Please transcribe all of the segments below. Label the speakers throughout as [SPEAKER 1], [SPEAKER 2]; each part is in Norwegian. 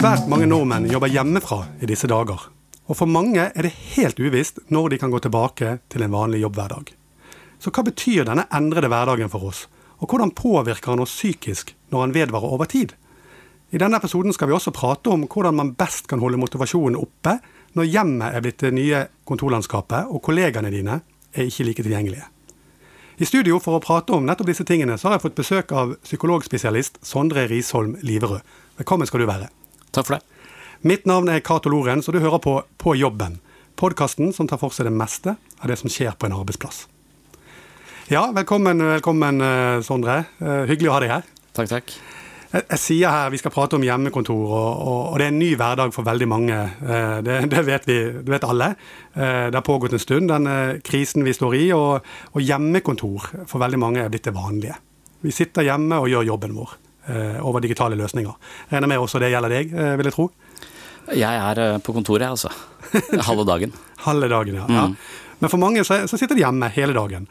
[SPEAKER 1] Svært mange nordmenn jobber hjemmefra i disse dager. Og for mange er det helt uvisst når de kan gå tilbake til en vanlig jobbhverdag. Så hva betyr denne endrede hverdagen for oss? Og hvordan påvirker han oss psykisk når han vedvarer over tid? I denne episoden skal vi også prate om hvordan man best kan holde motivasjonen oppe når hjemmet er blitt det nye kontorlandskapet, og kollegaene dine er ikke like tilgjengelige. I studio for å prate om nettopp disse tingene, så har jeg fått besøk av psykologspesialist Sondre Risholm Liverød. Velkommen skal du være.
[SPEAKER 2] Takk for det.
[SPEAKER 1] Mitt navn er Cato Lorentz, og du hører på På jobben. Podkasten som tar for seg det meste av det som skjer på en arbeidsplass. Ja, velkommen, velkommen eh, Sondre. Eh, hyggelig å ha deg her.
[SPEAKER 2] Takk, takk.
[SPEAKER 1] Jeg, jeg sier her vi skal prate om hjemmekontor, og, og, og det er en ny hverdag for veldig mange. Eh, det, det, vet vi, det vet alle. Det har pågått en stund, den krisen vi står i. Og, og hjemmekontor for veldig mange er blitt det vanlige. Vi sitter hjemme og gjør jobben vår over digitale løsninger. Regner med også det gjelder deg, vil jeg tro?
[SPEAKER 2] Jeg er på kontoret, altså. Halve dagen.
[SPEAKER 1] Halve dagen, ja. Mm. ja. Men for mange så, så, sitter de hjemme hele dagen.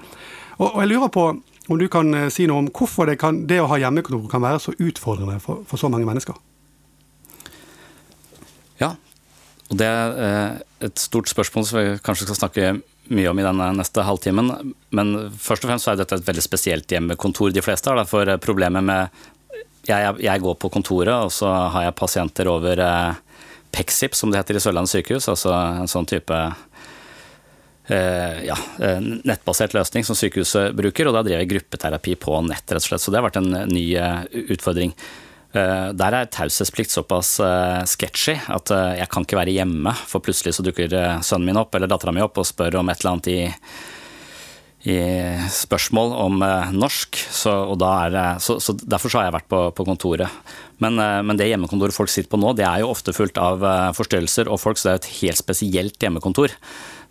[SPEAKER 1] Og, og, jeg lurer på om du kan si noe om hvorfor det, kan, det å ha hjemmekontor kan være så utfordrende for, for, så mange mennesker?
[SPEAKER 2] Ja, og det er et stort spørsmål som vi kanskje skal snakke mye om i denne neste halvtimen. Men først og fremst så er dette et veldig spesielt hjemmekontor de fleste har. For problemet med jeg, jeg, går på kontoret, og så har jeg pasienter over eh, Pexip, som det heter i Sørlandet sykehus. Altså en sånn type eh, ja, nettbasert løsning som sykehuset bruker. Og da driver jeg gruppeterapi på nett, rett og slett. Så det har vært en ny eh, utfordring. Eh, der er taushetsplikt såpass sketchy at jeg kan ikke være hjemme, for plutselig så dukker sønnen min opp eller dattera mi opp og spør om et eller annet i i spørsmål om eh, norsk, så, det, så, så, derfor så har jeg vært på, på kontoret. Men, eh, men, det hjemmekontoret folk sitter på nå, det er jo ofte fullt av eh, forstyrrelser og folk, så det er jo et helt spesielt hjemmekontor.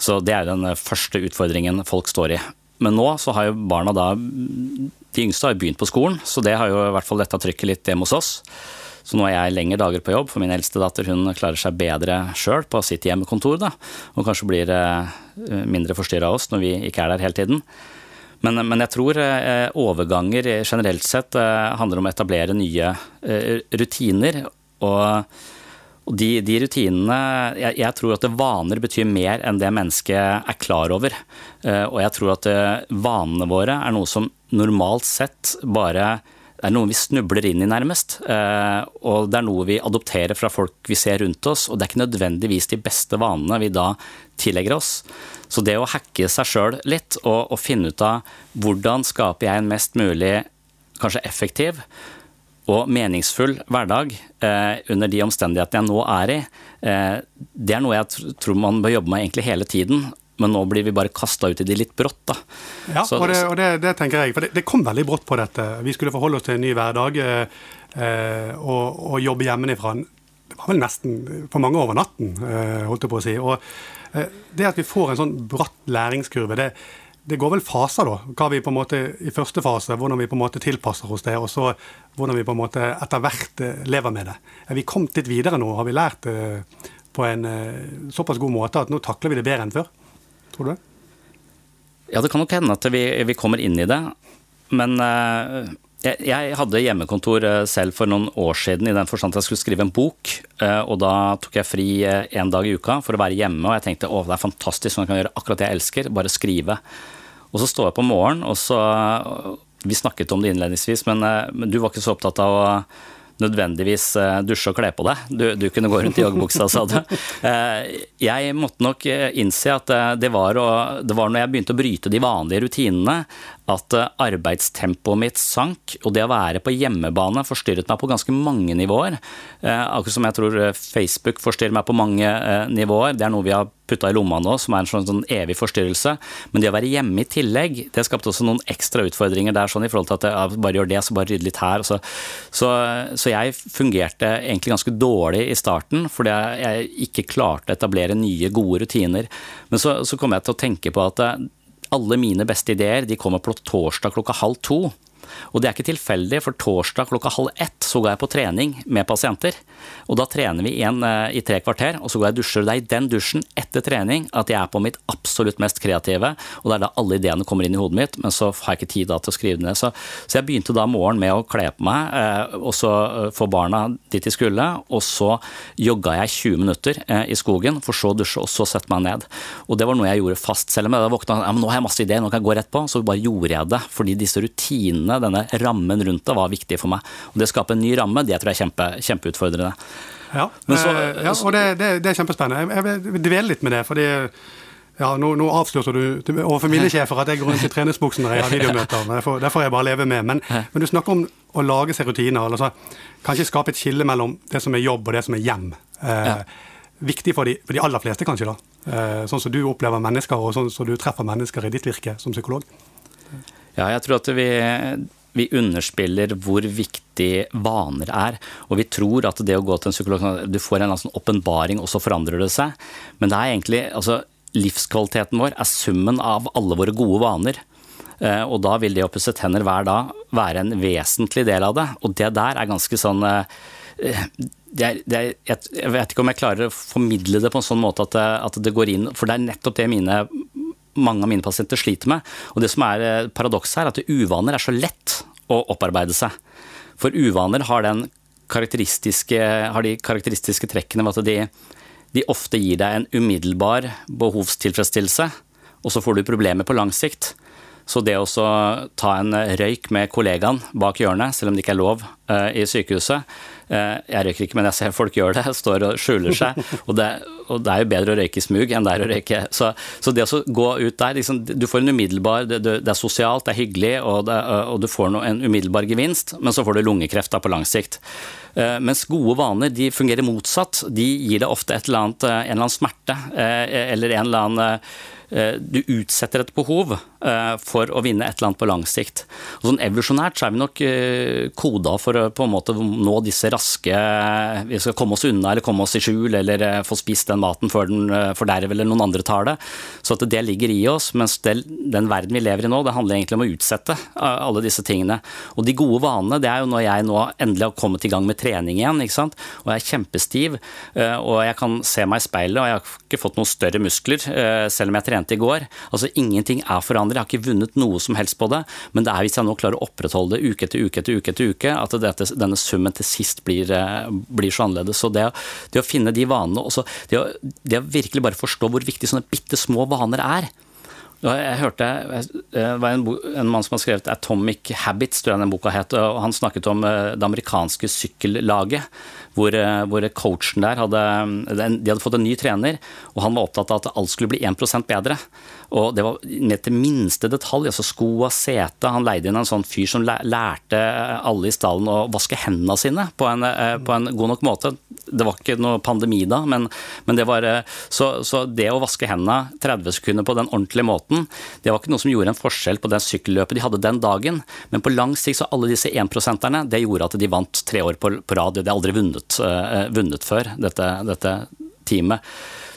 [SPEAKER 2] Så det er den første utfordringen folk står i. Men nå så har jo barna da De yngste har jo begynt på skolen, så det har jo i hvert fall letta trykket litt hjemme hos oss. Så nå er jeg lengre dager på jobb, for min eldste datter hun klarer seg bedre sjøl på sitt hjemmekontor. Da, og kanskje blir eh, mindre forstyrra av oss når vi ikke er der hele tiden. Men, men jeg tror eh, overganger generelt sett eh, handler om å etablere nye rutiner. og de, de rutinene jeg, jeg, tror at vaner betyr mer enn det mennesket er klar over. Og jeg tror at vanene våre er noe som normalt sett bare det er noe vi snubler inn i, nærmest. Eh, og det er noe vi adopterer fra folk vi ser rundt oss. Og det er ikke nødvendigvis de beste vanene vi da tillegger oss. Så det å hacke seg sjøl litt og, og, finne ut av hvordan skaper jeg en mest mulig kanskje effektiv og meningsfull hverdag eh, under de omstendighetene jeg nå er i, eh, det er noe jeg tror man bør jobbe med egentlig hele tiden men nå blir vi bare kasta ut i de litt brått. da.
[SPEAKER 1] Ja, så, og, det, og det, det, tenker jeg. For det, det, kom veldig brått på dette. Vi skulle forholde oss til en ny hverdag eh, eh og, og, jobbe hjemmefra. Det var vel nesten for mange over natten, eh, holdt jeg på å si. Og eh, det at vi får en sånn bratt læringskurve, det, det går vel faser, da. Hva vi på en måte i første fase, hvordan vi på en måte tilpasser oss det, og så hvordan vi på en måte etter hvert eh, lever med det. Er vi kommet litt videre nå? Har vi lært det på en såpass god måte at nå takler vi det bedre enn før? Tror du?
[SPEAKER 2] Ja, det kan nok hende at vi, vi kommer inn i det. Men uh, jeg, jeg, hadde hjemmekontor uh, selv for noen år siden i den forstand at jeg skulle skrive en bok. Uh, og da tok jeg fri en dag i uka for å være hjemme, og jeg tenkte å, det er fantastisk, sånn jeg kan gjøre akkurat det jeg elsker, bare skrive. Og så står jeg på morgenen, og så Vi snakket om det innledningsvis, men, men du var ikke så opptatt av å nødvendigvis eh, dusje og kle på deg. Du, du kunne gå rundt i joggebuksa, sa du. Eh, jeg måtte nok eh, innse at det var, det var når jeg begynte å bryte de vanlige rutinene, at arbeidstempoet mitt sank, og det å være på hjemmebane forstyrret meg på ganske mange nivåer. Akkurat som jeg tror Facebook forstyrrer meg på mange nivåer. Det er noe vi har putta i lomma nå, som er en sånn, sånn, evig forstyrrelse. Men det å være hjemme i tillegg, det skapte også noen ekstra utfordringer der, sånn i forhold til at jeg bare gjør det, så bare rydde litt her. Så, så, så, jeg fungerte egentlig ganske dårlig i starten, fordi jeg ikke klarte å etablere nye, gode rutiner. Men så, så kom jeg til å tenke på at eh, alle mine beste ideer de kommer på torsdag klokka halv to. Og det er ikke tilfeldig, for torsdag klokka halv ett så går jeg på trening med pasienter. Og da trener vi igjen eh, i tre kvarter, og så går jeg og dusjer. Det er i den dusjen etter trening at jeg er på mitt absolutt mest kreative, og det er da alle ideene kommer inn i hodet mitt, men så har jeg ikke tid da til å skrive ned. Så, så jeg begynte da morgenen med å kle på meg, eh, og så eh, få barna dit de skulle, og så jogga jeg 20 minutter i skogen, for så å dusje, og så sette meg ned. Og det var noe jeg gjorde fast, selv om jeg da våkna ja, men nå har jeg masse ideer, nå kan jeg gå rett på, så bare gjorde jeg det. Fordi disse rutinene, denne rammen rundt det, var viktig for meg. Og det å skape en ny ramme, det tror jeg er kjempe, kjempeutfordrende.
[SPEAKER 1] Ja, så, eh, ja og det, det, det, er kjempespennende. Jeg vil dvele litt med det. fordi ja, Nå, nå avslørte du overfor mine sjefer at jeg går rundt i treningsbuksen når jeg har videomøter. Men får, derfor jeg bare leve med. Men, men, du snakker om å lage seg rutiner. Altså, kanskje skape et skille mellom det som er jobb og det som er hjem. Eh, ja. Viktig for de, for de, aller fleste, kanskje. da. Eh, sånn som du opplever mennesker, og sånn som du treffer mennesker i ditt virke som psykolog.
[SPEAKER 2] Ja, jeg tror at vi vi underspiller hvor viktig vaner er. Og vi tror at det å gå til en psykolog Du får en sånn åpenbaring, og så forandrer det seg. Men det er egentlig altså, livskvaliteten vår er summen av alle våre gode vaner. Eh, og da vil det å pusse tenner hver dag være en vesentlig del av det. Og det der er ganske sånn eh, det er, det er, jeg vet ikke om jeg klarer å formidle det på en sånn måte at det, at det går inn For det er nettopp det mine mange av mine pasienter sliter med. Og det som er eh, paradokset her, at uvaner er så lett å opparbeide seg. For uvaner har, karakteristiske, har de karakteristiske trekkene ved at de, de ofte gir deg en umiddelbar behovstilfredsstillelse, og så får du problemer på lang sikt. Så det å ta en røyk med kollegaen bak hjørnet, selv om det ikke er lov uh, i sykehuset Jeg røyker ikke, men jeg ser folk gjør det, står og skjuler seg. Og det, og det er jo bedre å røyke i smug enn det er å røyke Så, så det å gå ut der liksom, Du får en umiddelbar det, det, er sosialt, det er hyggelig, og, det, og du får no, en umiddelbar gevinst, men så får du lungekreft på lang sikt. Uh, mens gode vaner de fungerer motsatt. De gir deg ofte eller annet, en eller annen smerte eller en eller annen Eh, du utsetter et behov eh, for å vinne et eller annet på lang sikt. Og sånn Evolusjonært så er vi nok eh, koda for å på en måte nå disse raske Vi skal komme oss unna eller komme oss i skjul eller få spist den maten før den forderver eller noen andre tar det. Så at det ligger i oss. Mens det, den verden vi lever i nå, det handler egentlig om å utsette alle disse tingene. Og de gode vanene, det er jo når jeg nå endelig har kommet i gang med trening igjen, ikke sant. Og jeg er kjempestiv, og jeg kan se meg i speilet, og jeg har ikke fått noen større muskler, selv om jeg trente i går. Altså Ingenting er forandret. Jeg har ikke vunnet noe som helst på det. Men det er hvis jeg nå klarer å opprettholde det uke etter uke etter uke, etter uke at dette, denne summen til sist blir, eh, blir så annerledes. Så det, det, å finne de vanene, også det å, det å virkelig bare forstå hvor viktig sånne bitte små vaner er. Jeg hørte, Det var en, en, mann som har skrevet 'Atomic Habits', tror jeg den boka het. og Han snakket om eh, det amerikanske sykkellaget hvor, eh, hvor, coachen der hadde, de hadde fått en ny trener, og han var opptatt av at alt skulle bli 1% bedre. Og det var ned til minste detalj. altså Sko og sete. Han leide inn en sånn fyr som lærte alle i stallen å vaske hendene sine på en, eh, på en god nok måte. Det var ikke noe pandemi da, men, men det var eh, så, så, det å vaske hendene 30 sekunder på den ordentlige måten, det var ikke noe som gjorde en forskjell på det sykkelløpet de hadde den dagen. Men på lang sikt så alle disse énprosenterne, det gjorde at de vant tre år på, på rad. De hadde aldri vunnet, uh, vunnet før, dette, dette teamet.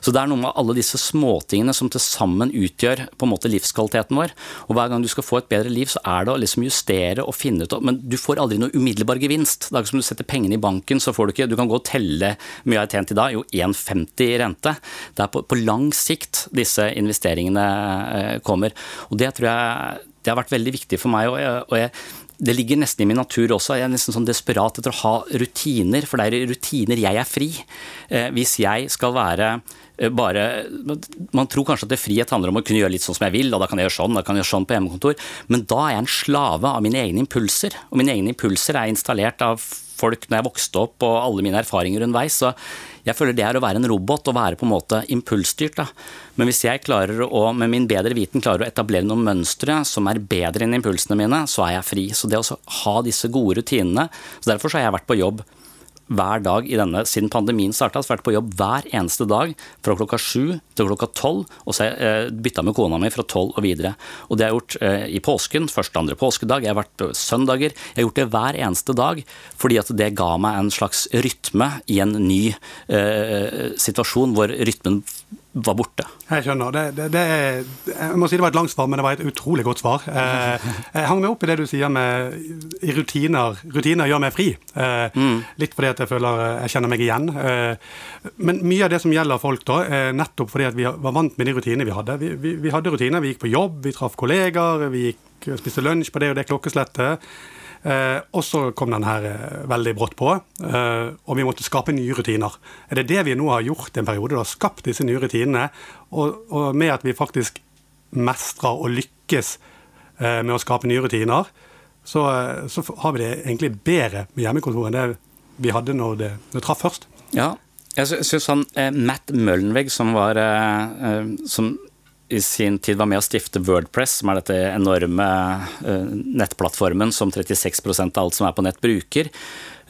[SPEAKER 2] Så det er noe med alle disse småtingene som til sammen utgjør på en måte livskvaliteten vår. Og hver gang du skal få et bedre liv, så er det å liksom justere og finne ut Men du får aldri noe umiddelbar gevinst. Det er ikke som du setter pengene i banken, så får du ikke Du kan gå og telle mye jeg har tjent i dag. Jo, 1,50 i rente. Det er på, på lang sikt disse investeringene eh, kommer. Og det tror jeg det har vært veldig viktig for meg. og jeg, og jeg det ligger nesten i min natur også. Jeg er nesten sånn desperat etter å ha rutiner, for det er i rutiner jeg er fri. Eh, hvis jeg skal være Eh, bare Man tror kanskje at det frihet handler om å kunne gjøre litt sånn som jeg vil, og da kan jeg gjøre sånn, da kan jeg gjøre sånn på hjemmekontor, men da er jeg en slave av mine egne impulser. Og mine egne impulser er installert av folk når jeg vokste opp, og alle mine erfaringer underveis. Så jeg føler det er å være en robot, og være på en måte impulsstyrt. Da. Men hvis jeg klarer å, med min bedre viten klarer å etablere noen mønstre som er bedre enn impulsene mine, så er jeg fri. Så det å ha disse gode rutinene så Derfor så har jeg vært på jobb hver dag i denne, siden pandemien starta. Vært på jobb hver eneste dag fra klokka sju til klokka tolv. Og så eh, bytta med kona mi fra tolv og videre. Og det har jeg gjort eh, i påsken, første andre påskedag. Jeg har vært på søndager. Jeg har gjort det hver eneste dag fordi at det ga meg en slags rytme i en ny eh, situasjon hvor rytmen var borte.
[SPEAKER 1] Jeg skjønner. Det, det, det jeg må si det var et langt svar, men det var et utrolig godt svar. Eh, jeg hang meg opp i det du sier med i rutiner. Rutiner gjør meg fri. Eh, mm. Litt fordi at jeg føler jeg kjenner meg igjen. Eh, men mye av det som gjelder folk, da, er nettopp fordi at vi var vant med de rutinene vi hadde. Vi, vi, vi hadde rutiner. Vi gikk på jobb, vi traff kollegaer, vi gikk, spiste lunsj på det og det klokkeslettet. Eh, og så kom den her eh, veldig brått på, eh, og vi måtte skape nye rutiner. Er det det vi nå har gjort en periode? da, Skapt disse nye rutinene, og, og med at vi faktisk mestrer og lykkes eh, med å skape nye rutiner, så, eh, så, har vi det egentlig bedre med hjemmekontor enn det vi hadde når det, det traff først.
[SPEAKER 2] Ja, jeg syns han eh, Matt Møllenvegg, som var som i sin tid var med å stifte Wordpress, som er dette enorme uh, nettplattformen som 36% av alt som er på nett, bruker.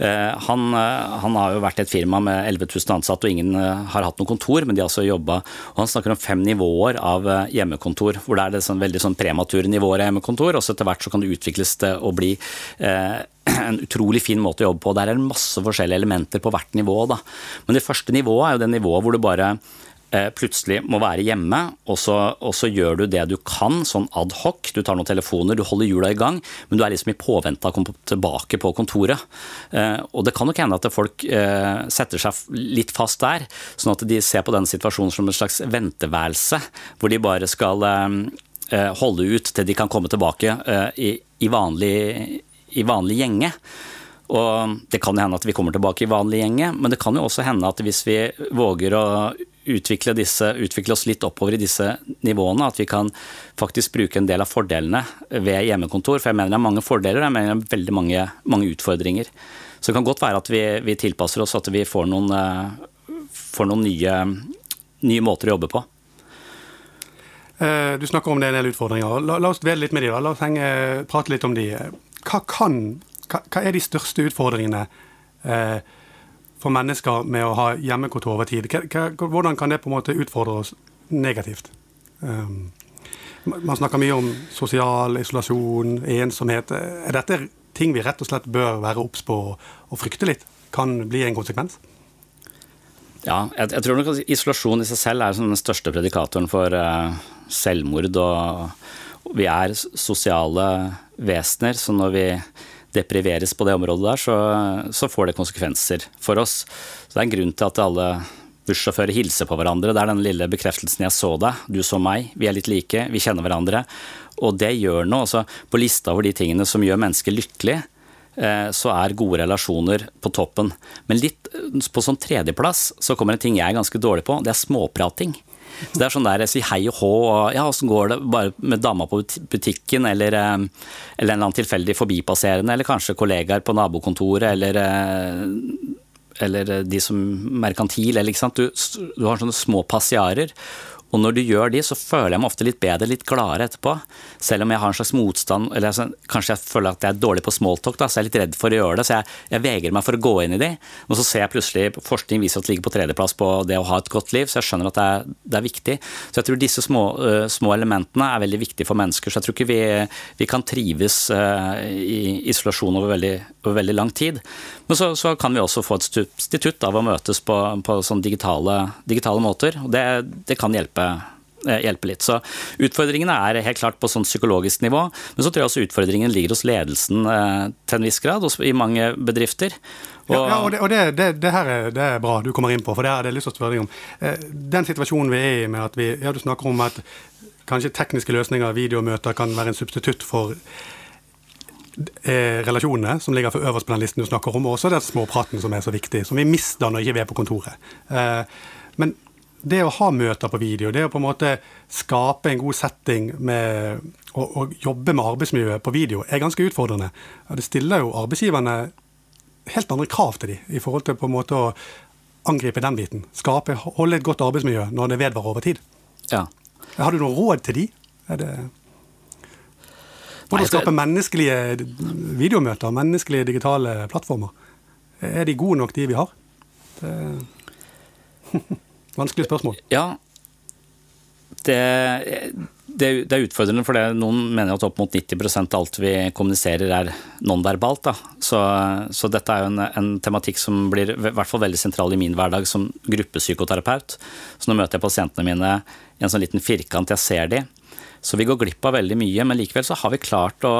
[SPEAKER 2] Uh, han, uh, han, har jo vært et firma med 11 000 ansatte, og ingen har hatt noe kontor, men de har altså jobba Han snakker om fem nivåer av hjemmekontor, hvor det er det sånn, veldig sånn premature nivåer av hjemmekontor, og så etter hvert så kan det utvikles til å bli en utrolig fin måte å jobbe på. Der er det masse forskjellige elementer på hvert nivå. Da. Men det første nivået er jo det nivået hvor du bare Eh, plutselig må være hjemme, og så, og så, gjør du det du kan, sånn ad hoc. Du tar noen telefoner, du holder hjula i gang, men du er liksom i påvente av å komme tilbake på kontoret. Eh, og det kan nok hende at folk eh, setter seg litt fast der, sånn at de ser på denne situasjonen som en slags venteværelse, hvor de bare skal holde ut til de kan komme tilbake i, i vanlig, i vanlig gjenge. Og Det kan hende at vi kommer tilbake i vanlig gjenge, men det kan jo også hende at hvis vi våger å utvikle, disse, utvikle, oss litt oppover i disse nivåene. At vi kan faktisk bruke en del av fordelene ved hjemmekontor. For jeg mener det er mange fordeler, jeg mener det er veldig mange, mange utfordringer. Så det kan godt være at vi, vi tilpasser oss, at vi får noen, eh, får noen nye, nye, måter å jobbe på.
[SPEAKER 1] Eh, du snakker om det er en del utfordringer. La, la oss dvele litt med de da. La oss henge, prate litt om de. Hva, kan, hva, hva er de største utfordringene? Eh, for mennesker med å ha hjemmekontor over tid. Hvordan kan det på en måte utfordre oss negativt? Um, man snakker mye om sosial isolasjon, ensomhet. Er dette ting vi rett og slett bør være obs på og frykte litt? Kan bli en konsekvens?
[SPEAKER 2] Ja, jeg, jeg tror nok at isolasjon i seg selv er den største predikatoren for uh, selvmord. Og vi er sosiale vesener, så når vi depriveres på det området der, så, så, får det konsekvenser for oss. Så Det er en grunn til at alle bussjåfører hilser på hverandre. Det er den lille bekreftelsen 'jeg så deg, du så meg', vi er litt like, vi kjenner hverandre. Og det gjør noe. Altså, på lista over de tingene som gjør mennesker lykkelige, eh, så er gode relasjoner på toppen. Men litt på sånn tredjeplass så kommer en ting jeg er ganske dårlig på, det er småprating. Så det er sånn der, si hei og hå, og ja, åssen går det bare med dama på butikken, eller, eh, eller en eller annen tilfeldig forbipasserende, eller kanskje kollegaer på nabokontoret, eller eh, eller de som merkantil, eller ikke sant. Du, du har sånne små passiarer. Og når du gjør de, så føler jeg meg ofte litt bedre, litt gladere etterpå. Selv om jeg har en slags motstand, eller kanskje jeg føler at jeg er dårlig på smalltalk, så jeg er litt redd for å gjøre det. Så jeg, jeg vegrer meg for å gå inn i de. Og så ser jeg plutselig forskning viser at det ligger på tredjeplass på det å ha et godt liv, så jeg skjønner at det er, det er viktig. Så jeg tror disse små, uh, små, elementene er veldig viktige for mennesker. Så jeg tror ikke vi, vi kan trives uh, i isolasjon over veldig, over veldig, lang tid. Men så, så, kan vi også få et substitutt av å møtes på, på sånn digitale, digitale måter. og det, det kan hjelpe hjelpe, eh, litt. Så Utfordringene er helt klart på sånn psykologisk nivå, men så tror jeg også utfordringen ligger hos ledelsen eh, til en viss grad i mange bedrifter.
[SPEAKER 1] Og, ja, ja, og, det, og det, det, det, her er, det er bra du kommer inn på, for det har jeg lyst til å spørre deg om. Eh, den situasjonen vi er i med at vi ja, du snakker om at kanskje tekniske løsninger, videomøter, kan være en substitutt for relasjonene som ligger for øverst på den listen du snakker om, og også den småpraten som er så viktig, som vi mister når ikke vi er på kontoret. Men det å ha møter på video, det å på en måte skape en god setting med å, jobbe med arbeidsmiljøet på video, er ganske utfordrende. Det stiller jo arbeidsgiverne helt andre krav til dem i forhold til på en måte å angripe den biten. Skape, Holde et godt arbeidsmiljø når det vedvarer over tid.
[SPEAKER 2] Ja.
[SPEAKER 1] Har du noe råd til de? Er det hvordan skape menneskelige videomøter, menneskelige digitale plattformer? Er de gode nok, de vi har? Det Vanskelig spørsmål.
[SPEAKER 2] Ja. Det, det, det, er utfordrende, for det, noen mener at opp mot 90 av alt vi kommuniserer er nonverbalt. Så, så, dette er jo en, en, tematikk som blir i hvert fall veldig sentral i min hverdag som gruppepsykoterapeut. Så nå møter jeg pasientene mine i en sånn liten firkant, jeg ser de. Så vi går glipp av veldig mye, men likevel så har vi klart å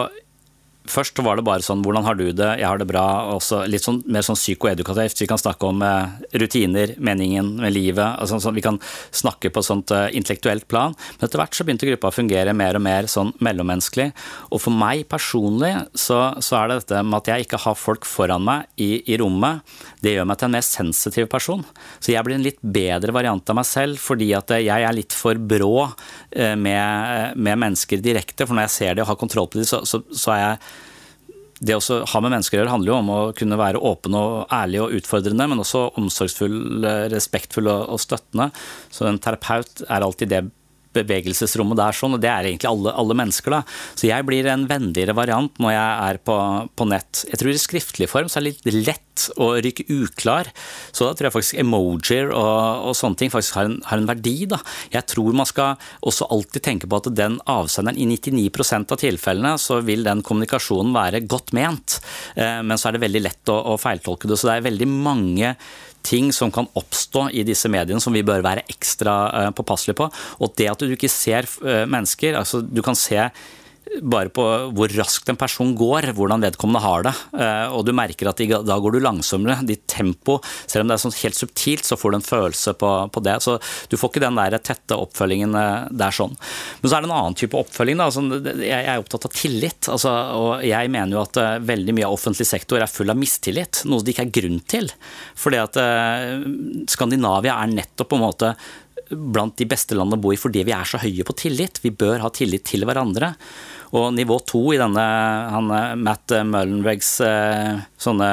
[SPEAKER 2] Først var det bare sånn 'hvordan har du det', 'jeg har det bra', også litt sånn, mer sånn psykoedukativt. Vi kan snakke om eh, rutiner, meningen med livet. Altså, sånn, vi kan snakke på sånt eh, intellektuelt plan. Men etter hvert så begynte gruppa å fungere mer og mer sånn mellommenneskelig. Og for meg personlig så, så, er det dette med at jeg ikke har folk foran meg i, i, rommet, det gjør meg til en mer sensitiv person. Så jeg blir en litt bedre variant av meg selv fordi at jeg er litt for brå eh, med, med mennesker direkte. For når jeg ser det og har kontroll på dem, så, så, så er jeg det å ha med mennesker å gjøre handler jo om å kunne være åpen og ærlig og utfordrende, men også omsorgsfull, eh, respektfull og, støttende. Så en terapeut er alltid det bevegelsesrommet der, sånn, og det er egentlig alle, alle, mennesker. da. Så jeg blir en vennligere variant når jeg er på, på, nett. Jeg tror i skriftlig form så er det litt lett å ryke uklar. Så da tror jeg faktisk emojier og, og sånne ting faktisk har en, har en, verdi. da. Jeg tror man skal også alltid tenke på at den avsenderen i 99% av tilfellene så vil den kommunikasjonen være godt ment, eh, men så er det veldig lett å, å feiltolke det. Så det er veldig mange ting som kan oppstå i disse mediene som vi bør være ekstra eh, påpasselige på. Og det at du ikke ser eh, mennesker, altså du kan se bare på hvor raskt en person går, hvordan vedkommende har det. Eh, og du merker at da går du langsommere. Ditt tempo, selv om det er sånn helt subtilt, så får du en følelse på, på, det. Så du får ikke den der tette oppfølgingen eh, der sånn. Men så er det en annen type oppfølging. Da. Altså, jeg er opptatt av tillit. Altså, og jeg mener jo at eh, veldig mye av offentlig sektor er full av mistillit. Noe det ikke er grunn til. Fordi at Skandinavia er nettopp på en måte blant de beste landene å bo i fordi vi er så høye på tillit. Vi bør ha tillit til hverandre. Og nivå to i denne han, Matt Mullenwegs eh, sånne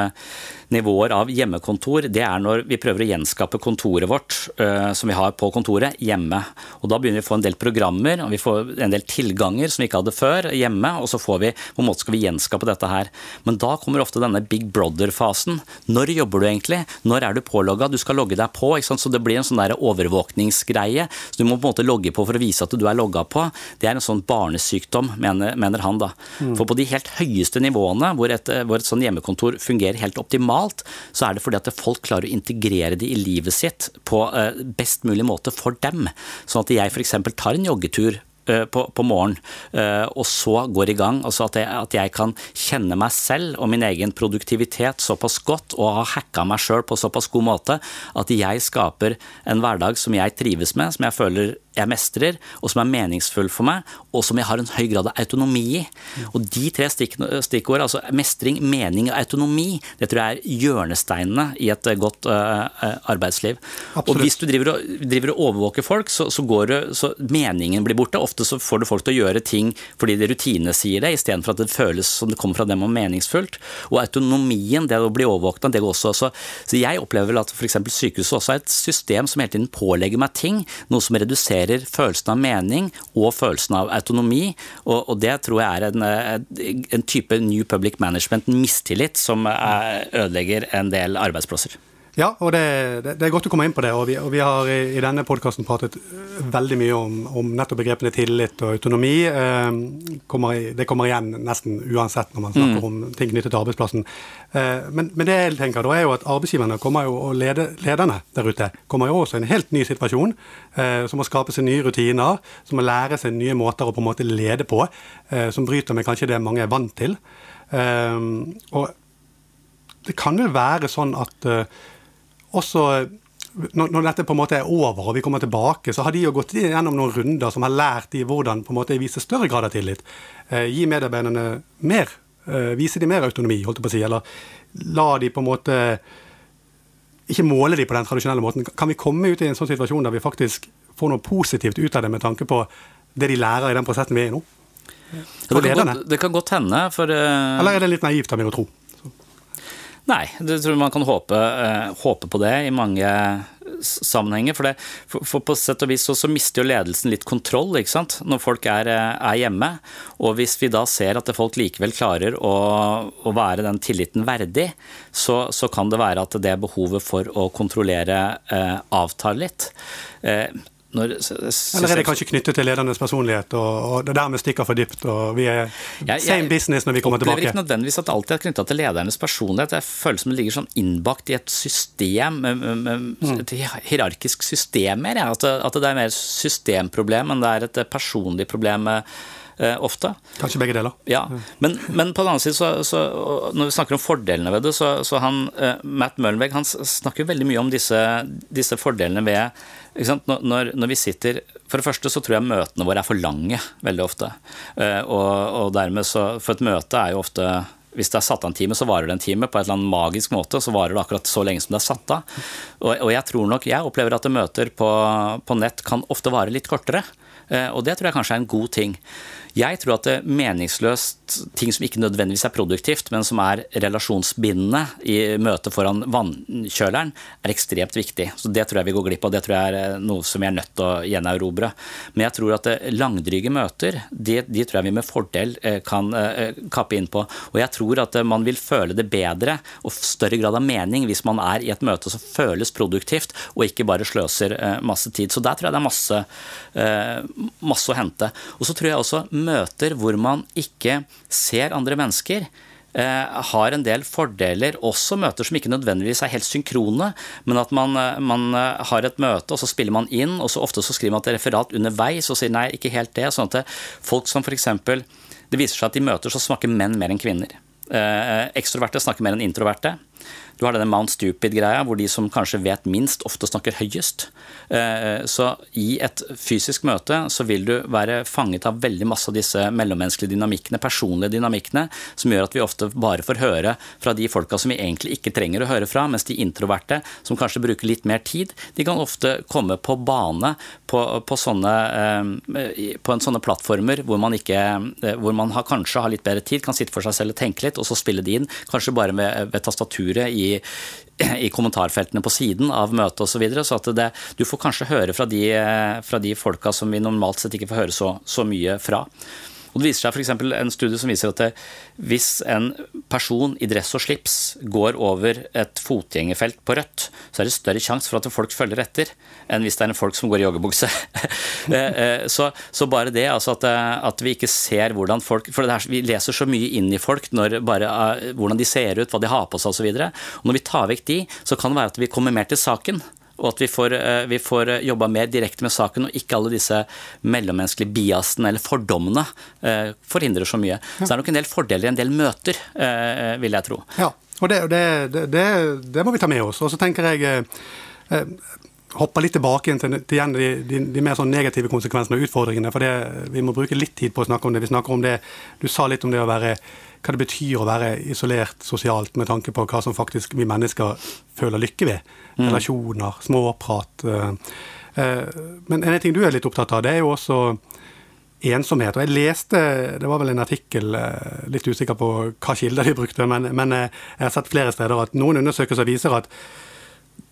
[SPEAKER 2] nivåer av hjemmekontor, det er når vi prøver å gjenskape kontoret vårt uh, som vi har på kontoret, hjemme. Og Da begynner vi å få en del programmer og vi får en del tilganger som vi ikke hadde før, hjemme. Og så får vi, på en måte skal vi gjenskape dette her. Men da kommer ofte denne big brother-fasen. Når jobber du egentlig? Når er du pålogga? Du skal logge deg på. ikke sant? Så det blir en sånn der overvåkningsgreie. Så du må på en måte logge på for å vise at du er logga på. Det er en sånn barnesykdom, mener, mener han da. Mm. For på de helt høyeste nivåene, hvor et, hvor et sånn hjemmekontor fungerer helt optimalt, så er det fordi at folk klarer å integrere det i livet sitt på eh, best mulig måte for dem. Sånn at jeg f.eks. tar en joggetur eh, på, på morgenen, eh, og så går i gang. Altså at jeg, at jeg, kan kjenne meg selv og min egen produktivitet såpass godt og ha hacka meg sjøl på såpass god måte at jeg skaper en hverdag som jeg trives med, som jeg føler jeg mestrer, og som er meningsfull for meg, og som jeg har en høy grad av autonomi i. Og de tre stikkord, altså mestring, mening og autonomi, det tror jeg er hjørnesteinene i et godt uh, arbeidsliv. Absolutt. Og hvis du driver og, driver og overvåker folk, så, så, går det, så meningen blir borte. Ofte så får du folk til å gjøre ting fordi det rutinene sier det, istedenfor at det føles som det kommer fra dem og meningsfullt. Og autonomien, det å bli overvåkna, det går også. Så, så jeg opplever vel at f.eks. sykehuset også er et system som hele tiden pålegger meg ting, noe som reduserer reduserer følelsen av mening og følelsen av autonomi. Og, og det tror jeg er en, eh, en, type New Public Management, mistillit, som ødelegger en del arbeidsplasser.
[SPEAKER 1] Ja, og det, det, det, er godt å komme inn på det. Og vi, og vi har i, i, denne podkasten pratet veldig mye om, om, nettopp begrepene tillit og autonomi. Eh, kommer, det kommer igjen nesten uansett når man snakker mm. om ting knyttet til arbeidsplassen. Eh, men, men, det jeg tenker da er jo at arbeidsgiverne kommer jo, og lede, lederne der ute kommer jo også i en helt ny situasjon. Eh, som må skape seg nye rutiner, som må lære seg nye måter å på en måte lede på. Eh, som bryter med kanskje det mange er vant til. Eh, og det kan vel være sånn at eh, også når, når, dette på en måte er over og vi kommer tilbake, så har de jo gått gjennom noen runder som har lært de hvordan på en måte vise større grad av tillit. Eh, gi medarbeiderne mer. Eh, vise de mer autonomi, holdt jeg på å si. Eller la de på en måte Ikke måle de på den tradisjonelle måten. Kan vi komme ut i en sånn situasjon der vi faktisk får noe positivt ut av det med tanke på det de lærer i den prosessen vi er i nå?
[SPEAKER 2] Det, kan godt, det kan godt hende, for uh...
[SPEAKER 1] Eller er det litt naivt av meg å tro?
[SPEAKER 2] Nei, det tror man kan håpe, uh, håpe på det i mange sammenhenger. For, det, for, for på sett og vis så, så, mister jo ledelsen litt kontroll ikke sant? når folk er, eh, er, hjemme. Og hvis vi da ser at folk likevel klarer å, å være den tilliten verdig, så, så, kan det være at det behovet for å kontrollere eh, avtar litt. Uh, når,
[SPEAKER 1] Eller er det kanskje knyttet til ledernes personlighet, og, og det dermed stikker for dypt, og vi er jeg, same jeg, business når vi kommer tilbake?
[SPEAKER 2] Jeg opplever ikke nødvendigvis at det alltid er knytta til ledernes personlighet. Jeg føler som det ligger sånn innbakt i et system, mm. et hierarkisk system mer. At, at, det er mer systemproblem enn det er et personlig problem. Eh, ofte.
[SPEAKER 1] Kanskje begge deler.
[SPEAKER 2] Ja, men, men på den annen side, så, så, når vi snakker om fordelene ved det, så, så han, eh, Matt Møllenberg han snakker veldig mye om disse, disse fordelene ved når, når, vi sitter For det første så tror jeg møtene våre er for lange veldig ofte. Eh, og, og dermed så For et møte er jo ofte hvis det er satt av en time, så varer det en time. På et eller annet magisk måte så varer det akkurat så lenge som det er satt av. Og, og jeg tror nok, jeg opplever at møter på, på nett kan ofte vare litt kortere. Eh, og det tror jeg kanskje er en god ting. Jeg tror at meningsløst, ting som ikke nødvendigvis er produktivt, men som er relasjonsbindende i møtet foran vannkjøleren, er ekstremt viktig. Så Det tror jeg vi går glipp av. Det tror jeg er eh, noe som vi er nødt til å gjenerobre. Men jeg tror at eh, langdryge møter, de, de, tror jeg vi med fordel eh, kan kappe inn på. Og jeg tror at man vil føle det bedre og større grad av mening hvis man er i et møte som føles produktivt, og ikke bare sløser masse tid. Så der tror jeg det er masse, masse å hente. Og så tror jeg også møter hvor man ikke ser andre mennesker, eh, har en del fordeler, også møter som ikke nødvendigvis er helt synkrone, men at man, eh, man, eh, har et møte, og så spiller man inn, og så ofte så skriver man et referat underveis og sier nei, ikke helt det. sånn at folk som f.eks. Det viser seg at i møter så snakker menn mer enn kvinner. Ekstroverte snakker mer enn introverte. Du har denne Mount Stupid-greia, hvor de som kanskje vet minst, ofte snakker høyest. Eh, så i et fysisk møte så vil du være fanget av veldig masse av disse mellommenneskelige dynamikkene, personlige dynamikkene, som gjør at vi ofte bare får høre fra de folka som vi egentlig ikke trenger å høre fra, mens de introverte, som kanskje bruker litt mer tid, de kan ofte komme på bane på, på, sånne, eh, på en sånne plattformer hvor man, ikke, eh, hvor man har, kanskje har litt bedre tid, kan sitte for seg selv og tenke litt, og så spille de inn, kanskje bare ved, ved tastaturet i i, kommentarfeltene på siden av møtet osv. Så, videre, så at det, du får kanskje høre fra de, fra de folka som vi normalt sett ikke får høre så, så mye fra. Og Det viser seg f.eks. en studie som viser at det, hvis en person i dress og slips går over et fotgjengerfelt på rødt, så er det større sjanse for at folk følger etter enn hvis det er en folk som går i joggebukse. Eh, eh, så, så, bare det, altså at, eh, at, vi ikke ser hvordan folk For her, vi leser så mye inn i folk, bare, hvordan de ser ut, hva de har på seg osv. Når vi tar vekk de, så kan det være at vi kommer mer til saken og at vi får, eh, vi får eh, jobba mer direkte med saken, og ikke alle disse mellommenneskelige biasene eller fordommene eh, forhindrer så mye. Så det er nok en del fordeler i en del møter, vil jeg tro.
[SPEAKER 1] Ja, og det, det, det, det må vi ta med oss. Og så tenker jeg hoppe litt tilbake til, til de, de, de, mer sånn negative konsekvensene og utfordringene. for det, Vi må bruke litt tid på å snakke om det. Vi snakker om det, Du sa litt om det å være hva det betyr å være isolert sosialt, med tanke på hva som faktisk vi mennesker føler lykke ved. Mm. Relasjoner, småprat. Eh, eh, men en ting du er litt opptatt av, det er jo også ensomhet. Og jeg leste, det var vel en artikkel, eh, litt usikker på hva kilder de brukte, men, men jeg har sett flere steder at noen undersøkelser viser at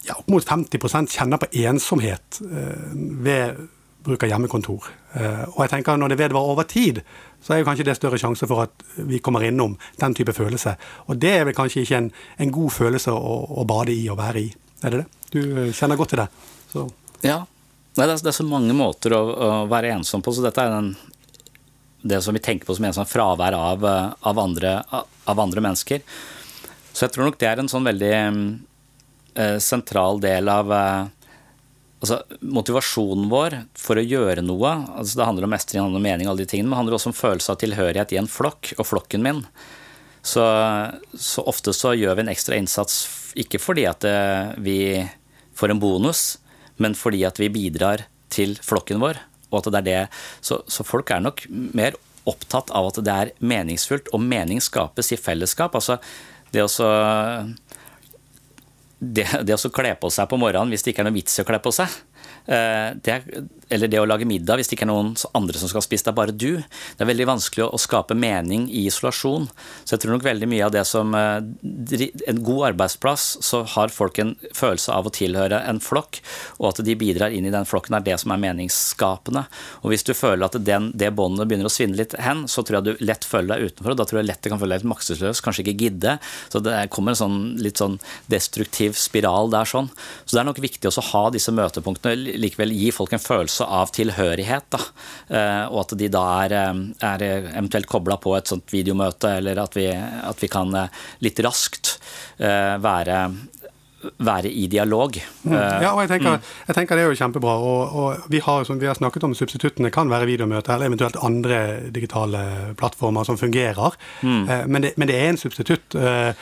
[SPEAKER 1] ja, opp mot 50 kjenner på ensomhet ved bruk av hjemmekontor. Og jeg tenker når det vedvarer over tid, så er jo kanskje det større sjanse for at vi kommer innom den type følelse. Og det er vel kanskje ikke en, en god følelse å, å, bade i og være i. Er det det? Du eh, kjenner godt til det. Så.
[SPEAKER 2] Ja. Nei, det, er, det, er, så mange måter å, å, være ensom på, så dette er den, det som vi tenker på som en sånn fravær av, eh, av, andre, av, andre, mennesker. Så jeg tror nok det er en sånn veldig eh, sentral del av eh, altså, motivasjonen vår for å gjøre noe altså, Det handler om mestring, handler om mening, alle de tingene, men det handler også om følelse av tilhørighet i en flokk og flokken min. Så, så ofte så gjør vi en ekstra innsats ikke fordi at eh, vi får en bonus, men fordi at vi bidrar til flokken vår. Og at det er det. Så, så folk er nok mer opptatt av at det er meningsfullt, og mening skapes i fellesskap. Altså det å det, det å kle på seg på morgenen hvis det ikke er noe vits i å kle på seg, Eh, det, eller det å lage middag hvis det ikke er noen andre som skal spise, det er bare du. Det er veldig vanskelig å, skape mening i isolasjon. Så jeg tror nok veldig mye av det som eh, En god arbeidsplass, så har folk en følelse av å tilhøre en flokk, og at de bidrar inn i den flokken, er det som er meningsskapende. Og hvis du føler at den, det båndet begynner å svinne litt hen, så tror jeg du lett føler deg utenfor, og da tror jeg lett det kan føle deg litt maktesløs, kanskje ikke gidde. Så det kommer en sånn litt sånn destruktiv spiral der sånn. Så det er nok viktig også å ha disse møtepunktene likevel gi folk en følelse av tilhørighet. Da. Og at de da er, er eventuelt kobla på et sånt videomøte, eller at vi, at vi kan litt raskt være være i dialog.
[SPEAKER 1] Mm. Ja, og jeg tenker, mm. jeg tenker, det er jo kjempebra. Og, og vi, har, som vi har snakket om, substituttene kan være videomøter eller eventuelt andre digitale plattformer som fungerer. Mm. Eh, men, det, men, det, er en substitutt, eh,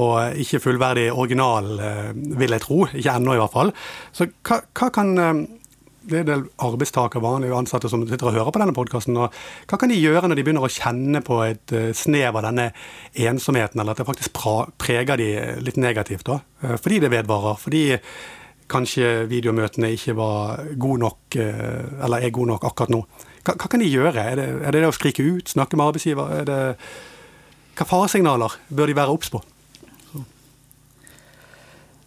[SPEAKER 1] og ikke fullverdig original, eh, vil jeg tro. Ikke ennå, i hvert fall. Så hva, hva kan det er en del arbeidstakere, vanlige ansatte, som sitter og hører på denne podkasten. Hva kan de gjøre når de begynner å kjenne på et uh, snev av denne ensomheten, eller at det faktisk preger de litt negativt? da? Uh, fordi det vedvarer. Fordi kanskje videomøtene ikke var gode nok, eller er gode nok akkurat nå. Hva, hva kan de gjøre? Er det, er det, det å skrike ut, snakke med arbeidsgiver? Er det, hva faresignaler bør de være obs på?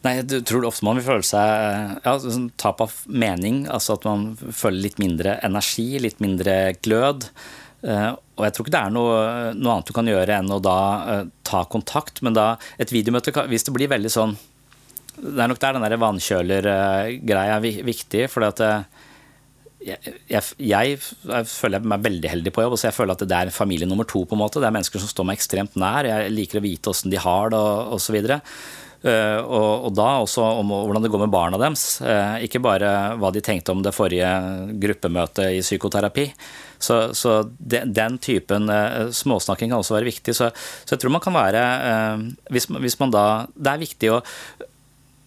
[SPEAKER 2] Nei, jeg tror ofte man vil føle seg ja, sånn tap av mening. Altså at man føler litt mindre energi, litt mindre glød. Uh, og jeg tror ikke det er noe, noe, annet du kan gjøre enn å da uh, ta kontakt. Men da et videomøte, hvis det blir veldig sånn Det er nok der den der vannkjøler-greia er viktig. For at jeg, jeg, jeg, føler meg veldig heldig på jobb. så jeg føler at det er familie nummer to. på en måte. Det er mennesker som står meg ekstremt nær. Jeg liker å vite åssen de har det og osv. Eh, og, og, da også om hvordan det går med barna deres. Eh, ikke bare hva de tenkte om det forrige gruppemøtet i psykoterapi. Så, så den, den, typen uh, småsnakking kan også være viktig. Så, så, jeg tror man kan være hvis, hvis, man da Det er viktig å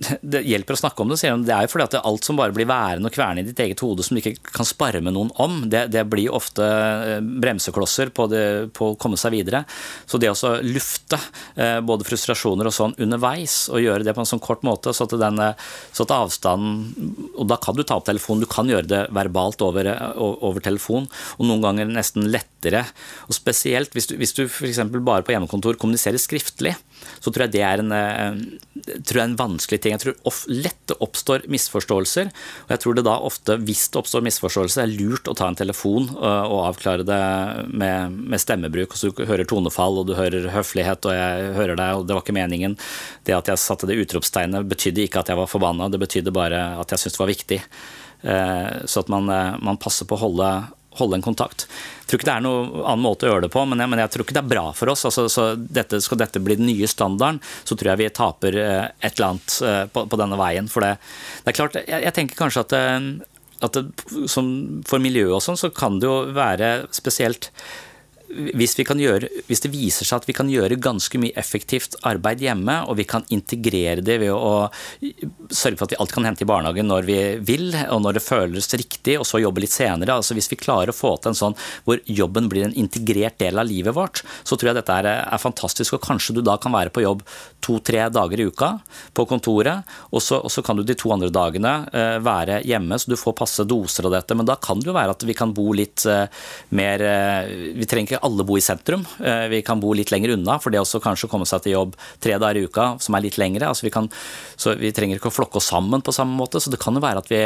[SPEAKER 2] det hjelper å snakke om det, sier hun. Det er jo fordi at alt som bare blir værende og kverne i ditt eget hode som du ikke kan spare med noen om, det, det blir ofte eh, bremseklosser på, det, på, å komme seg videre. Så det å lufte eh, både frustrasjoner og sånn underveis, og gjøre det på en sånn kort måte, så at, den, eh, så at avstanden Og da kan du ta opp telefonen, du kan gjøre det verbalt over, over telefon, og noen ganger nesten lettere. Og spesielt hvis du, hvis du f.eks. bare på hjemmekontor kommuniserer skriftlig, så tror jeg det er en, tror jeg en vanskelig ting. Jeg tror of, lett oppstår misforståelser. Og jeg tror det da ofte, hvis det oppstår misforståelser, er lurt å ta en telefon øh, og avklare det med, med stemmebruk. Så du hører tonefall, og du hører høflighet, og jeg hører deg, og det var ikke meningen. Det at jeg satte det utropstegnet, betydde ikke at jeg var forbanna, det betydde bare at jeg syntes det var viktig. Øh, så at man, man passer på å holde holde en kontakt. Jeg tror ikke det er noen annen måte å gjøre det på, men jeg, men jeg tror ikke det er bra for oss. Altså, så dette, skal dette bli den nye standarden, så tror jeg vi taper eh, et eller annet eh, på, på denne veien. For det, det er klart, jeg, jeg tenker kanskje at, eh, at det, for miljøet og sånn, så kan det jo være spesielt hvis, gjøre, hvis, det viser seg at vi kan gjøre ganske mye effektivt arbeid hjemme, og vi kan integrere det ved å sørge for at vi alt kan hente i barnehagen når vi vil, og når det føles riktig, og så jobbe litt senere. altså Hvis vi klarer å få til en sånn hvor jobben blir en integrert del av livet vårt, så tror jeg dette er, er fantastisk. Og kanskje du da kan være på jobb to-tre dager i uka på kontoret, og så, og så, kan du de to andre dagene uh, være hjemme, så du får passe doser av dette. Men da kan det jo være at vi kan bo litt uh, mer uh, Vi trenger ikke alle bo i sentrum. Eh, vi kan bo litt lenger unna, for det også kanskje å komme seg til jobb tre dager i uka, som er litt lengre. Altså vi, kan, så vi trenger ikke å flokke oss sammen på samme måte. Så det kan jo være at vi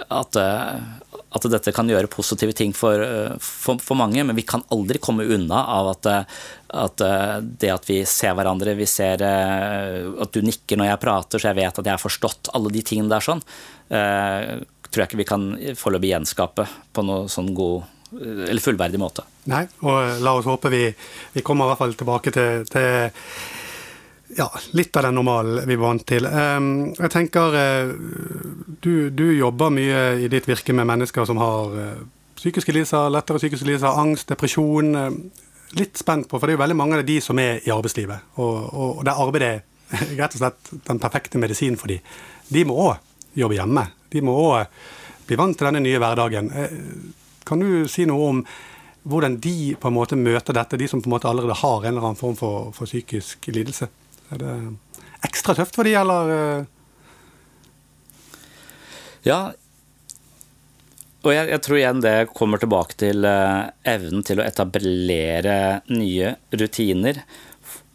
[SPEAKER 2] at, eh, at dette kan gjøre positive ting for, eh, for, for, mange, men vi kan aldri komme unna av at, at, det at vi ser hverandre, vi ser at du nikker når jeg prater, så jeg vet at jeg har forstått alle de tingene der sånn, tror jeg ikke vi kan foreløpig gjenskape på noe sånn god eller fullverdig måte.
[SPEAKER 1] Nei, og la oss håpe vi, vi kommer i hvert fall tilbake til, til ja, litt av den normalen vi var vant til. Jeg tenker uh, du, du, jobber mye i ditt virke med mennesker som har uh, psykiske lidelser, lettere psykiske lidelser, angst, depresjon. Litt spent på, for det er jo veldig mange av de som er i arbeidslivet. Og, og, det arbeidet er rett og slett den perfekte medisinen for dem. De må òg jobbe hjemme. De må òg bli vant til denne nye hverdagen. Kan du si noe om hvordan de på en måte møter dette, de som på en måte allerede har en eller annen form for, for psykisk lidelse? Er det ekstra tøft for de, eller? Eh?
[SPEAKER 2] Ja, og jeg, jeg, tror igjen det kommer tilbake til uh, evnen til å etablere nye rutiner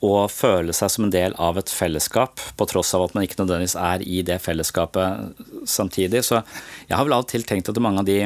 [SPEAKER 2] og føle seg som en del av et fellesskap, på tross av at man ikke nødvendigvis er i det fellesskapet samtidig. Så jeg har vel av og til tenkt at mange av de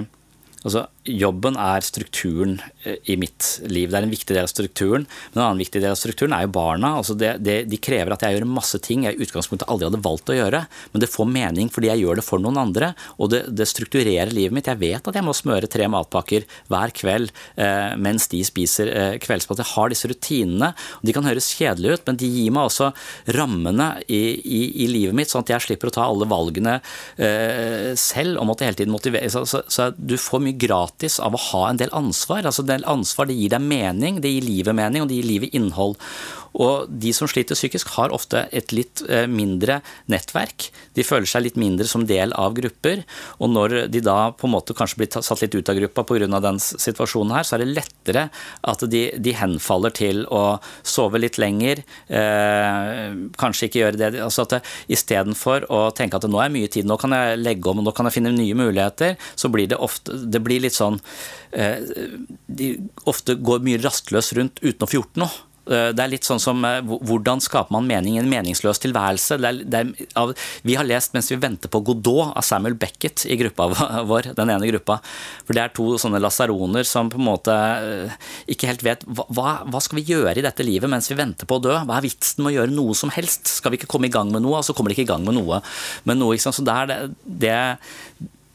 [SPEAKER 2] Altså, jobben er strukturen eh, i mitt liv. Det er en viktig del av strukturen. Men en annen viktig del av strukturen er jo barna. Altså det, det, de krever at jeg gjør masse ting jeg i utgangspunktet aldri hadde valgt å gjøre. Men det får mening fordi jeg gjør det for noen andre. Og det, det strukturerer livet mitt. Jeg vet at jeg må smøre tre matpakker hver kveld eh, mens de spiser eh, kveldsmat. Jeg har disse rutinene. og De kan høres kjedelige ut, men de gir meg også rammene i, i, i livet mitt, sånn at jeg slipper å ta alle valgene eh, selv og måtte hele tiden motivere. Så, så, så du får mye gratis av å ha en del ansvar. Altså en del ansvar det gir deg mening, det gir livet mening, og det gir livet innhold. Og de som sliter psykisk, har ofte et litt eh, mindre nettverk. De føler seg litt mindre som del av grupper. Og når de da på en måte kanskje blir satt litt ut av gruppa pga. den situasjonen her, så er det lettere at de, de henfaller til å sove litt lenger. Eh, kanskje ikke gjøre det. altså at Istedenfor å tenke at nå er mye tid, nå kan jeg legge om nå kan jeg finne nye muligheter, så blir det ofte det blir litt sånn eh, De ofte går mye rastløs rundt uten å få gjort noe. Eh, det er litt sånn som eh, hvordan skaper man mening i en meningsløs tilværelse? Det er, det er, vi har lest mens vi venter på Godot av Samuel Beckett i gruppa vår, den ene gruppa. For det er to sånne lasaroner som på en måte eh, ikke helt vet hva, hva skal vi gjøre i dette livet mens vi venter på å dø? Hva er vitsen med å gjøre noe som helst? Skal vi ikke komme i gang med noe, og så kommer de ikke i gang med noe. Men noe, Så det er det, det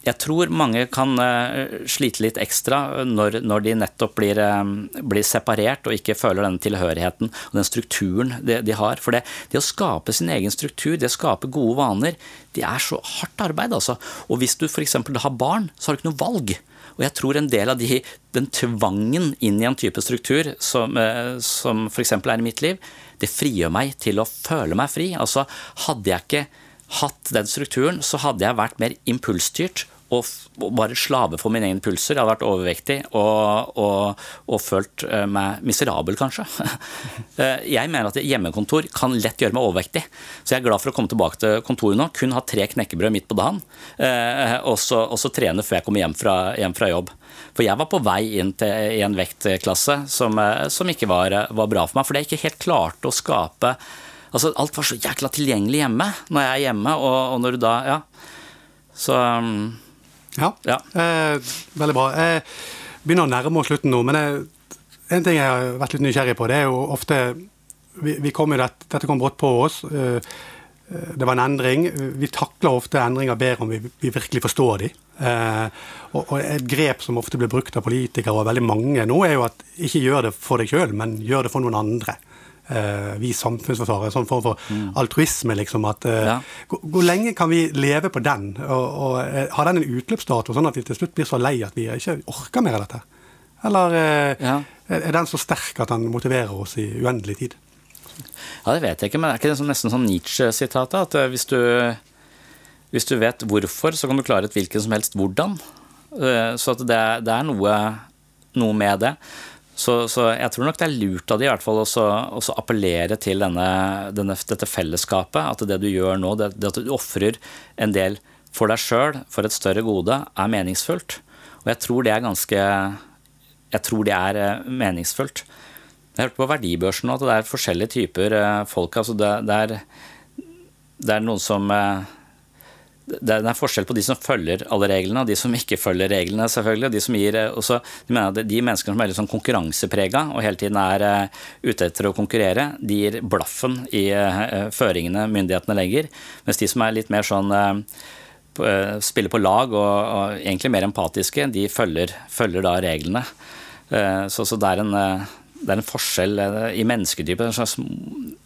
[SPEAKER 2] jeg tror mange kan uh, slite litt ekstra når, når de nettopp blir, um, blir, separert og ikke føler den tilhørigheten og den strukturen de, de har. For det, det, å skape sin egen struktur, det å skape gode vaner, det er så hardt arbeid, altså. Og hvis du f.eks. har barn, så har du ikke noe valg. Og jeg tror en del av de, den tvangen inn i en type struktur som, som f.eks. er i mitt liv, det frigjør meg til å føle meg fri. Altså, hadde jeg ikke hatt den strukturen, så hadde jeg vært mer impulsstyrt og, bare slave for mine egne pulser. Jeg hadde vært overvektig og, og, og følt eh, meg miserabel, kanskje. Eh, jeg mener at hjemmekontor kan lett gjøre meg overvektig. Så jeg er glad for å komme tilbake til kontoret nå. Kun ha tre knekkebrød midt på dagen. Eh, og så, trene før jeg kommer hjem fra, hjem fra, jobb. For jeg var på vei inn til, en vektklasse som, som ikke var, var, bra for meg. For det jeg ikke helt klarte å skape Altså, alt var så jækla tilgjengelig hjemme når jeg er hjemme, og, og når du da Ja. Så um,
[SPEAKER 1] ja, ja. Eh, veldig bra. Jeg begynner å nærme oss slutten nå, men jeg, en ting jeg har vært litt nysgjerrig på, det er jo ofte vi, vi kom dette, dette kom brått på oss. Eh, eh, det var en endring. Vi takler ofte endringer bedre om vi, vi virkelig forstår de. Eh, og, og, Et grep som ofte blir brukt av politikere og veldig mange nå, er jo at ikke gjør det for deg sjøl, men gjør det for noen andre eh, vi samfunnsforsvarere. Sånn form for mm. altruisme, liksom. At, eh, ja. hvor, lenge kan vi leve på den? Og, og eh, Har den en utløpsdato, sånn at vi til slutt blir så lei at vi ikke orker mer av dette? Eller eh, ja. er den så sterk at den motiverer oss i uendelig tid?
[SPEAKER 2] Ja, Det vet jeg ikke, men er ikke det sånn, nesten sånn Nietzsche-sitatet? At eh, hvis du, hvis du vet hvorfor, så kan du klare et hvilken som helst hvordan. Eh, så det, det, er noe, noe med det. Så, så, jeg tror nok det er lurt av de i hvert fall å appellere til denne, denne, dette fellesskapet. At det du gjør nå, det, det at du ofrer en del for deg sjøl, for et større gode, er meningsfullt. Og jeg tror det er ganske Jeg tror det er eh, meningsfullt. Jeg har hørt på verdibørsen nå at det er forskjellige typer eh, folk. altså det, det, er, det er noen som eh, det er forskjell på de som følger alle reglene, og de som ikke følger reglene. selvfølgelig. De, som gir, eh, også, de, mener de menneskene som er litt sånn konkurranseprega og hele tiden er uh, ute etter å konkurrere, de gir blaffen i uh, føringene myndighetene legger. Mens de som er litt mer sånn spiller på lag og, og, egentlig mer empatiske, de følger, følger da reglene. Så, så, det er en det er en forskjell i mennesketypen, en slags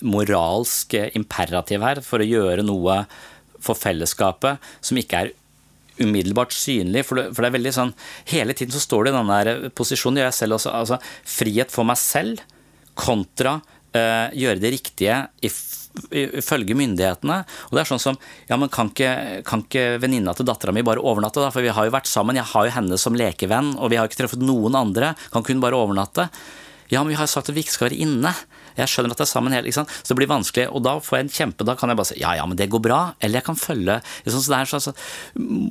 [SPEAKER 2] moralsk imperativ her for å gjøre noe for fellesskapet som ikke er umiddelbart synlig. For det, for det, er veldig sånn Hele tiden så står det i den der posisjonen, gjør jeg selv også, altså frihet for meg selv kontra uh, gjøre det riktige ifølge myndighetene. Og det er sånn som Ja, men kan ikke, kan ikke venninna til dattera mi bare overnatte, da? For vi har jo vært sammen, jeg har jo henne som lekevenn, og vi har ikke truffet noen andre. Kan ikke hun bare overnatte? Ja, men vi har jo sagt at vi ikke skal være inne. Jeg skjønner at det er sammen hele, ikke sant? Så det blir vanskelig. Og da får jeg en kjempe, da kan jeg bare si ja, ja, men det går bra. Eller jeg kan følge liksom, Så det er en slags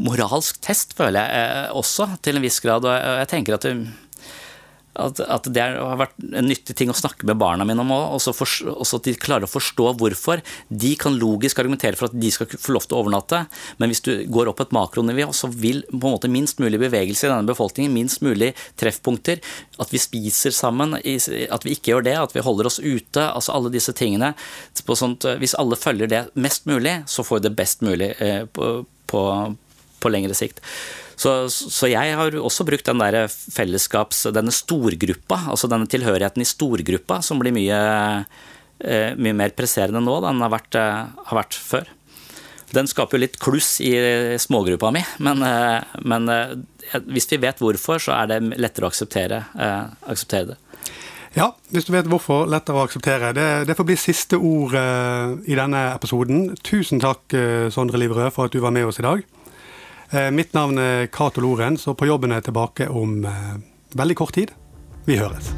[SPEAKER 2] moralsk test, føler jeg eh, også, til en viss grad. Og jeg tenker at det, at, at, det har vært en nyttig ting å snakke med barna mine om òg. Også, også, at de klarer å forstå hvorfor. De kan logisk argumentere for at de skal få lov til å overnatte, men hvis du går opp et makronivå, så vil på en måte minst mulig bevegelse i denne befolkningen, minst mulig treffpunkter, at vi spiser sammen, at vi ikke gjør det, at vi holder oss ute, altså alle disse tingene. Sånt, hvis alle følger det mest mulig, så får vi det best mulig eh, på, på, på lengre sikt. Så, så, jeg har også brukt den der fellesskaps... Denne storgruppa, altså denne tilhørigheten i storgruppa, som blir mye, eh, mye mer presserende nå da, enn har vært, eh, har vært før. Den skaper jo litt kluss i smågruppa mi, men, eh, men hvis vi vet hvorfor, så er det lettere å akseptere, akseptere det.
[SPEAKER 1] Ja, hvis du vet hvorfor, lettere å akseptere. Det, det får bli siste ord i denne episoden. Tusen takk, Sondre Liverød, for at du var med oss i dag. Eh, mitt navn er Cato Lorentz, og på jobben er jeg tilbake om eh, veldig kort tid. Vi høres.